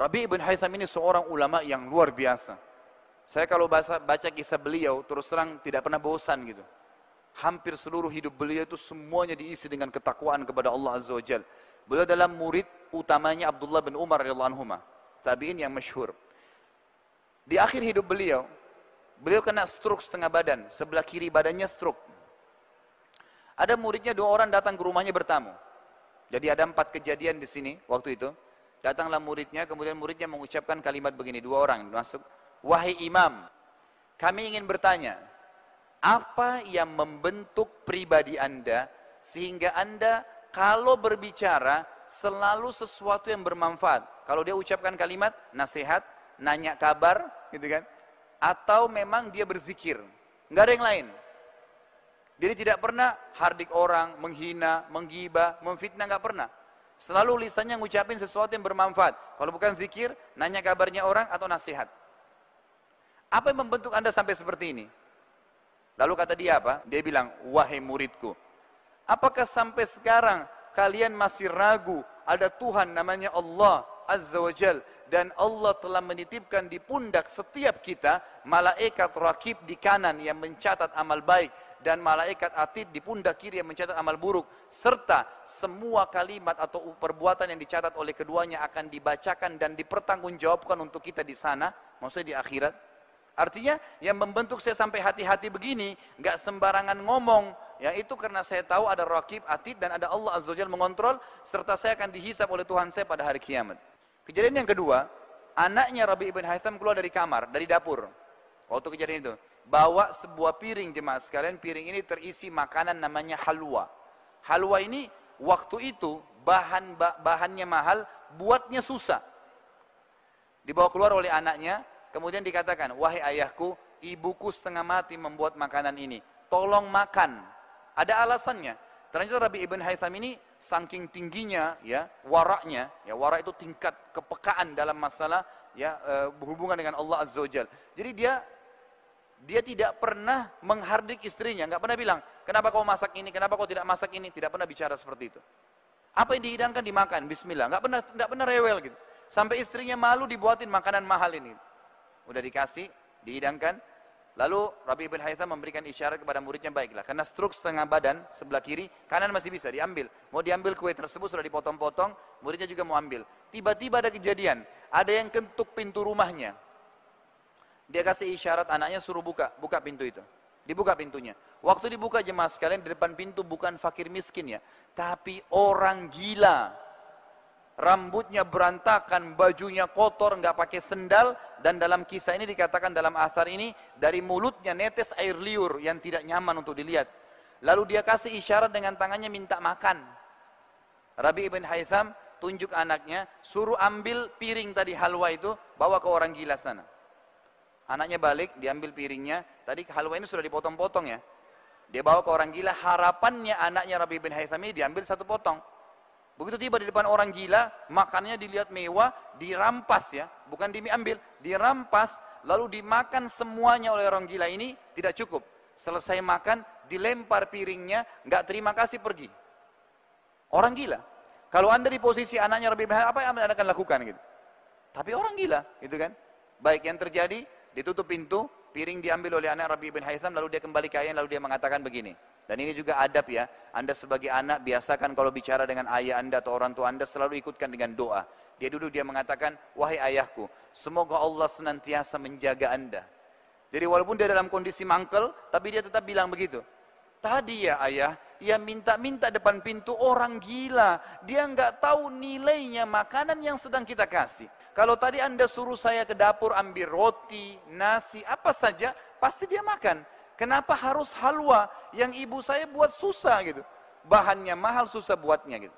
Rabi ibn Haytham ini seorang ulama yang luar biasa. Saya kalau baca, baca kisah beliau, terus terang tidak pernah bosan gitu. Hampir seluruh hidup beliau itu semuanya diisi dengan ketakwaan kepada Allah Azza wa Jal. Beliau dalam murid utamanya Abdullah bin Umar radhiyallahu anhu, tabi'in yang masyhur. Di akhir hidup beliau, beliau kena stroke setengah badan, sebelah kiri badannya stroke. Ada muridnya dua orang datang ke rumahnya bertamu. Jadi ada empat kejadian di sini waktu itu. Datanglah muridnya, kemudian muridnya mengucapkan kalimat begini, dua orang masuk. Wahai imam, kami ingin bertanya, apa yang membentuk pribadi anda sehingga anda kalau berbicara selalu sesuatu yang bermanfaat. Kalau dia ucapkan kalimat nasihat, nanya kabar, gitu kan? Atau memang dia berzikir, nggak ada yang lain. Jadi tidak pernah hardik orang, menghina, menggibah, memfitnah, nggak pernah. Selalu lisannya ngucapin sesuatu yang bermanfaat. Kalau bukan zikir, nanya kabarnya orang atau nasihat. Apa yang membentuk anda sampai seperti ini? Lalu kata dia apa? Dia bilang, wahai muridku, apakah sampai sekarang kalian masih ragu ada Tuhan namanya Allah Azza wa Jal dan Allah telah menitipkan di pundak setiap kita malaikat rakib di kanan yang mencatat amal baik dan malaikat atid di pundak kiri yang mencatat amal buruk serta semua kalimat atau perbuatan yang dicatat oleh keduanya akan dibacakan dan dipertanggungjawabkan untuk kita di sana maksudnya di akhirat Artinya yang membentuk saya sampai hati-hati begini, nggak sembarangan ngomong. Yang itu karena saya tahu ada rakib, atid dan ada Allah Azza Jalla mengontrol serta saya akan dihisap oleh Tuhan saya pada hari kiamat. Kejadian yang kedua, anaknya Rabi ibn Haytham keluar dari kamar, dari dapur. Waktu kejadian itu, bawa sebuah piring jemaah sekalian, piring ini terisi makanan namanya halwa. Halwa ini waktu itu bahan bahannya mahal, buatnya susah. Dibawa keluar oleh anaknya, Kemudian dikatakan, wahai ayahku, ibuku setengah mati membuat makanan ini. Tolong makan. Ada alasannya. Ternyata Rabi Ibn Haytham ini saking tingginya ya waraknya ya warak itu tingkat kepekaan dalam masalah ya e, berhubungan dengan Allah Azza Wajal. Jadi dia dia tidak pernah menghardik istrinya, nggak pernah bilang, kenapa kau masak ini, kenapa kau tidak masak ini, tidak pernah bicara seperti itu. Apa yang dihidangkan dimakan, Bismillah, nggak pernah nggak pernah rewel gitu. Sampai istrinya malu dibuatin makanan mahal ini. Udah dikasih, dihidangkan. Lalu Rabi bin Haytham memberikan isyarat kepada muridnya baiklah. Karena struk setengah badan sebelah kiri, kanan masih bisa diambil. Mau diambil kue tersebut sudah dipotong-potong, muridnya juga mau ambil. Tiba-tiba ada kejadian, ada yang kentuk pintu rumahnya. Dia kasih isyarat anaknya suruh buka, buka pintu itu. Dibuka pintunya. Waktu dibuka jemaah sekalian di depan pintu bukan fakir miskin ya, tapi orang gila rambutnya berantakan, bajunya kotor, nggak pakai sendal, dan dalam kisah ini dikatakan dalam asar ini dari mulutnya netes air liur yang tidak nyaman untuk dilihat. Lalu dia kasih isyarat dengan tangannya minta makan. Rabi ibn Haytham tunjuk anaknya, suruh ambil piring tadi halwa itu, bawa ke orang gila sana. Anaknya balik, diambil piringnya, tadi halwa ini sudah dipotong-potong ya. Dia bawa ke orang gila, harapannya anaknya Rabi bin Haytham ini diambil satu potong. Begitu tiba di depan orang gila, makannya dilihat mewah, dirampas ya, bukan diambil, dirampas, lalu dimakan semuanya oleh orang gila ini, tidak cukup. Selesai makan, dilempar piringnya, nggak terima kasih pergi. Orang gila. Kalau anda di posisi anaknya lebih baik, apa yang anda akan lakukan gitu? Tapi orang gila, gitu kan? Baik yang terjadi, ditutup pintu, piring diambil oleh anak Rabi bin Haytham, lalu dia kembali ke ayah, lalu dia mengatakan begini, dan ini juga adab ya. Anda sebagai anak biasakan kalau bicara dengan ayah Anda atau orang tua Anda selalu ikutkan dengan doa. Dia duduk dia mengatakan, "Wahai ayahku, semoga Allah senantiasa menjaga Anda." Jadi walaupun dia dalam kondisi mangkel, tapi dia tetap bilang begitu. Tadi ya ayah, ia minta-minta depan pintu orang gila. Dia nggak tahu nilainya makanan yang sedang kita kasih. Kalau tadi anda suruh saya ke dapur ambil roti, nasi, apa saja, pasti dia makan. Kenapa harus halwa yang ibu saya buat susah gitu? Bahannya mahal susah buatnya gitu.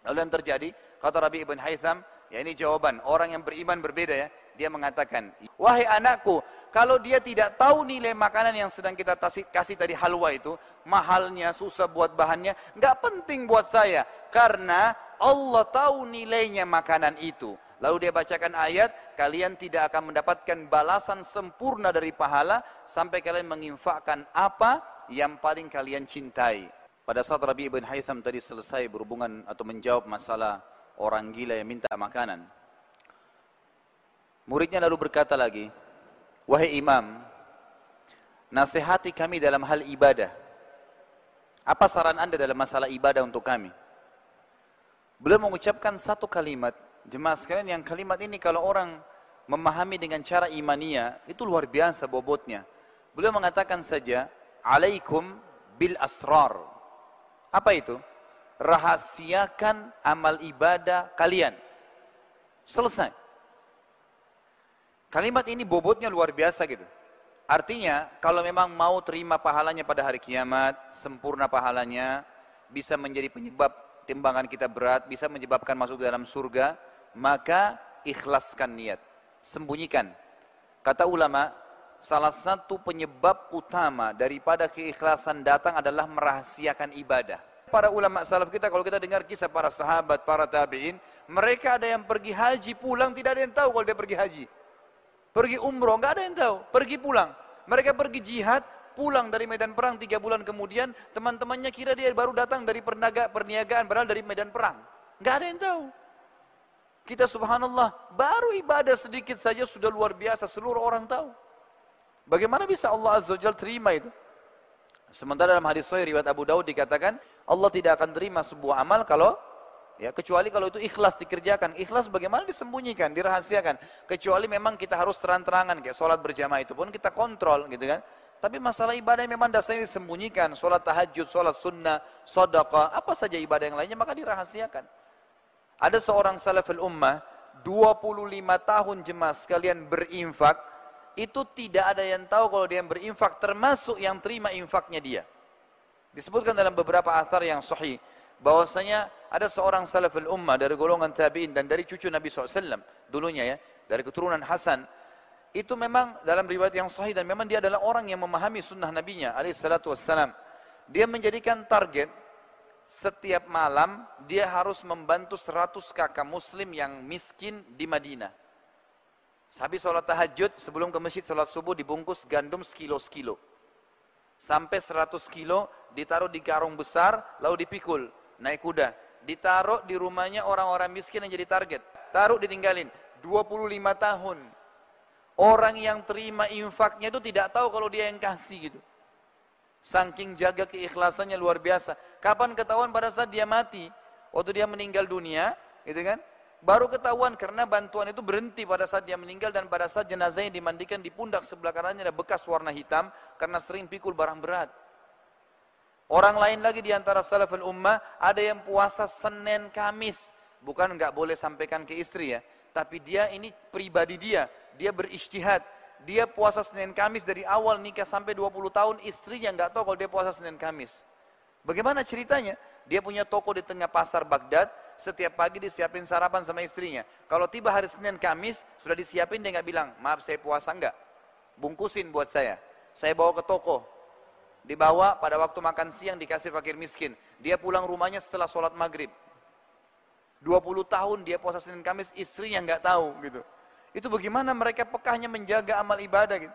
Lalu yang terjadi, kata Rabi Ibn Haytham, ya ini jawaban orang yang beriman berbeda ya. Dia mengatakan, wahai anakku, kalau dia tidak tahu nilai makanan yang sedang kita kasih tadi halwa itu, mahalnya, susah buat bahannya, nggak penting buat saya. Karena Allah tahu nilainya makanan itu. Lalu dia bacakan ayat, kalian tidak akan mendapatkan balasan sempurna dari pahala sampai kalian menginfakkan apa yang paling kalian cintai. Pada saat Rabi ibn Haytham tadi selesai berhubungan atau menjawab masalah orang gila yang minta makanan. Muridnya lalu berkata lagi, Wahai imam, nasihati kami dalam hal ibadah. Apa saran anda dalam masalah ibadah untuk kami? Beliau mengucapkan satu kalimat, jemaah sekalian yang kalimat ini kalau orang memahami dengan cara imania, itu luar biasa bobotnya. Beliau mengatakan saja, alaikum bil asrar. Apa itu? Rahasiakan amal ibadah kalian. Selesai. Kalimat ini bobotnya luar biasa gitu. Artinya, kalau memang mau terima pahalanya pada hari kiamat, sempurna pahalanya, bisa menjadi penyebab timbangan kita berat, bisa menyebabkan masuk ke dalam surga, maka ikhlaskan niat. Sembunyikan. Kata ulama, salah satu penyebab utama daripada keikhlasan datang adalah merahasiakan ibadah. Para ulama salaf kita, kalau kita dengar kisah para sahabat, para tabi'in, mereka ada yang pergi haji pulang, tidak ada yang tahu kalau dia pergi haji. Pergi umroh, nggak ada yang tahu. Pergi pulang. Mereka pergi jihad, pulang dari medan perang tiga bulan kemudian, teman-temannya kira dia baru datang dari perniagaan, padahal dari medan perang. Nggak ada yang tahu. Kita subhanallah, baru ibadah sedikit saja sudah luar biasa, seluruh orang tahu. Bagaimana bisa Allah Azza wa terima itu? Sementara dalam hadis sahih riwayat Abu Daud dikatakan, Allah tidak akan terima sebuah amal kalau Ya, kecuali kalau itu ikhlas dikerjakan. Ikhlas bagaimana disembunyikan, dirahasiakan. Kecuali memang kita harus terang-terangan kayak sholat berjamaah itu pun kita kontrol gitu kan. Tapi masalah ibadah yang memang dasarnya disembunyikan, sholat tahajud, sholat sunnah, sodaka, apa saja ibadah yang lainnya maka dirahasiakan. Ada seorang salafil ummah, 25 tahun jemaah sekalian berinfak, itu tidak ada yang tahu kalau dia yang berinfak, termasuk yang terima infaknya dia. Disebutkan dalam beberapa athar yang sahih bahwasanya ada seorang salaful ummah dari golongan tabi'in dan dari cucu Nabi SAW dulunya ya, dari keturunan Hasan itu memang dalam riwayat yang sahih dan memang dia adalah orang yang memahami sunnah nabinya alaihi salatu wassalam. Dia menjadikan target setiap malam dia harus membantu 100 kakak muslim yang miskin di Madinah. Habis sholat tahajud, sebelum ke masjid sholat subuh dibungkus gandum sekilo-sekilo. Sampai 100 kilo ditaruh di karung besar lalu dipikul naik kuda, ditaruh di rumahnya orang-orang miskin yang jadi target. Taruh ditinggalin 25 tahun. Orang yang terima infaknya itu tidak tahu kalau dia yang kasih gitu. Saking jaga keikhlasannya luar biasa. Kapan ketahuan pada saat dia mati? Waktu dia meninggal dunia, gitu kan? Baru ketahuan karena bantuan itu berhenti pada saat dia meninggal dan pada saat jenazahnya dimandikan di pundak sebelah kanannya ada bekas warna hitam karena sering pikul barang berat. Orang lain lagi di antara salaful ummah ada yang puasa Senin Kamis. Bukan nggak boleh sampaikan ke istri ya, tapi dia ini pribadi dia, dia beristihad. Dia puasa Senin Kamis dari awal nikah sampai 20 tahun, istrinya nggak tahu kalau dia puasa Senin Kamis. Bagaimana ceritanya? Dia punya toko di tengah pasar Baghdad, setiap pagi disiapin sarapan sama istrinya. Kalau tiba hari Senin Kamis, sudah disiapin dia nggak bilang, maaf saya puasa enggak. Bungkusin buat saya. Saya bawa ke toko, dibawa pada waktu makan siang dikasih fakir miskin. Dia pulang rumahnya setelah sholat maghrib. 20 tahun dia puasa Senin Kamis, istrinya nggak tahu gitu. Itu bagaimana mereka pekahnya menjaga amal ibadah gitu.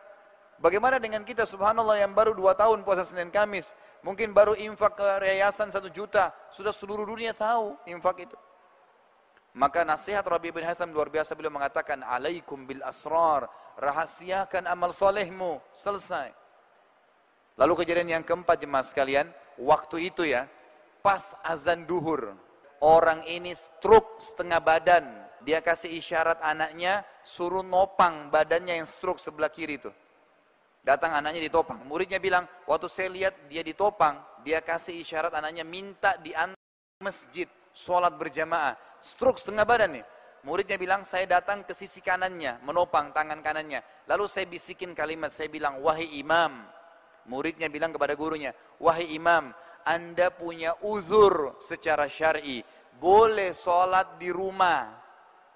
Bagaimana dengan kita subhanallah yang baru dua tahun puasa Senin Kamis. Mungkin baru infak ke yayasan satu juta. Sudah seluruh dunia tahu infak itu. Maka nasihat Rabi bin Haitham luar biasa beliau mengatakan alaikum bil asrar rahasiakan amal solehmu selesai Lalu kejadian yang keempat jemaah sekalian, waktu itu ya, pas azan duhur, orang ini stroke setengah badan. Dia kasih isyarat anaknya, suruh nopang badannya yang stroke sebelah kiri itu. Datang anaknya ditopang. Muridnya bilang, waktu saya lihat dia ditopang, dia kasih isyarat anaknya minta di masjid, sholat berjamaah. Stroke setengah badan nih. Muridnya bilang, saya datang ke sisi kanannya, menopang tangan kanannya. Lalu saya bisikin kalimat, saya bilang, wahai imam, Muridnya bilang kepada gurunya, wahai imam, anda punya uzur secara syar'i, boleh sholat di rumah.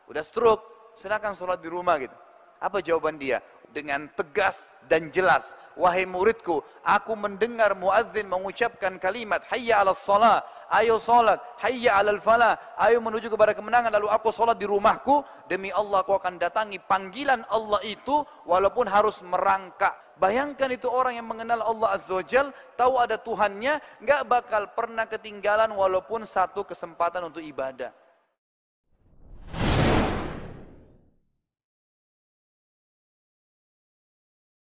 Udah stroke, silakan sholat di rumah gitu. Apa jawaban dia? Dengan tegas dan jelas. Wahai muridku, aku mendengar muadzin mengucapkan kalimat hayya 'alas shalah, ayo salat, hayya 'alal falah, ayo menuju kepada kemenangan lalu aku salat di rumahku, demi Allah aku akan datangi panggilan Allah itu walaupun harus merangkak. Bayangkan itu orang yang mengenal Allah Azza wa tahu ada Tuhannya, nggak bakal pernah ketinggalan walaupun satu kesempatan untuk ibadah.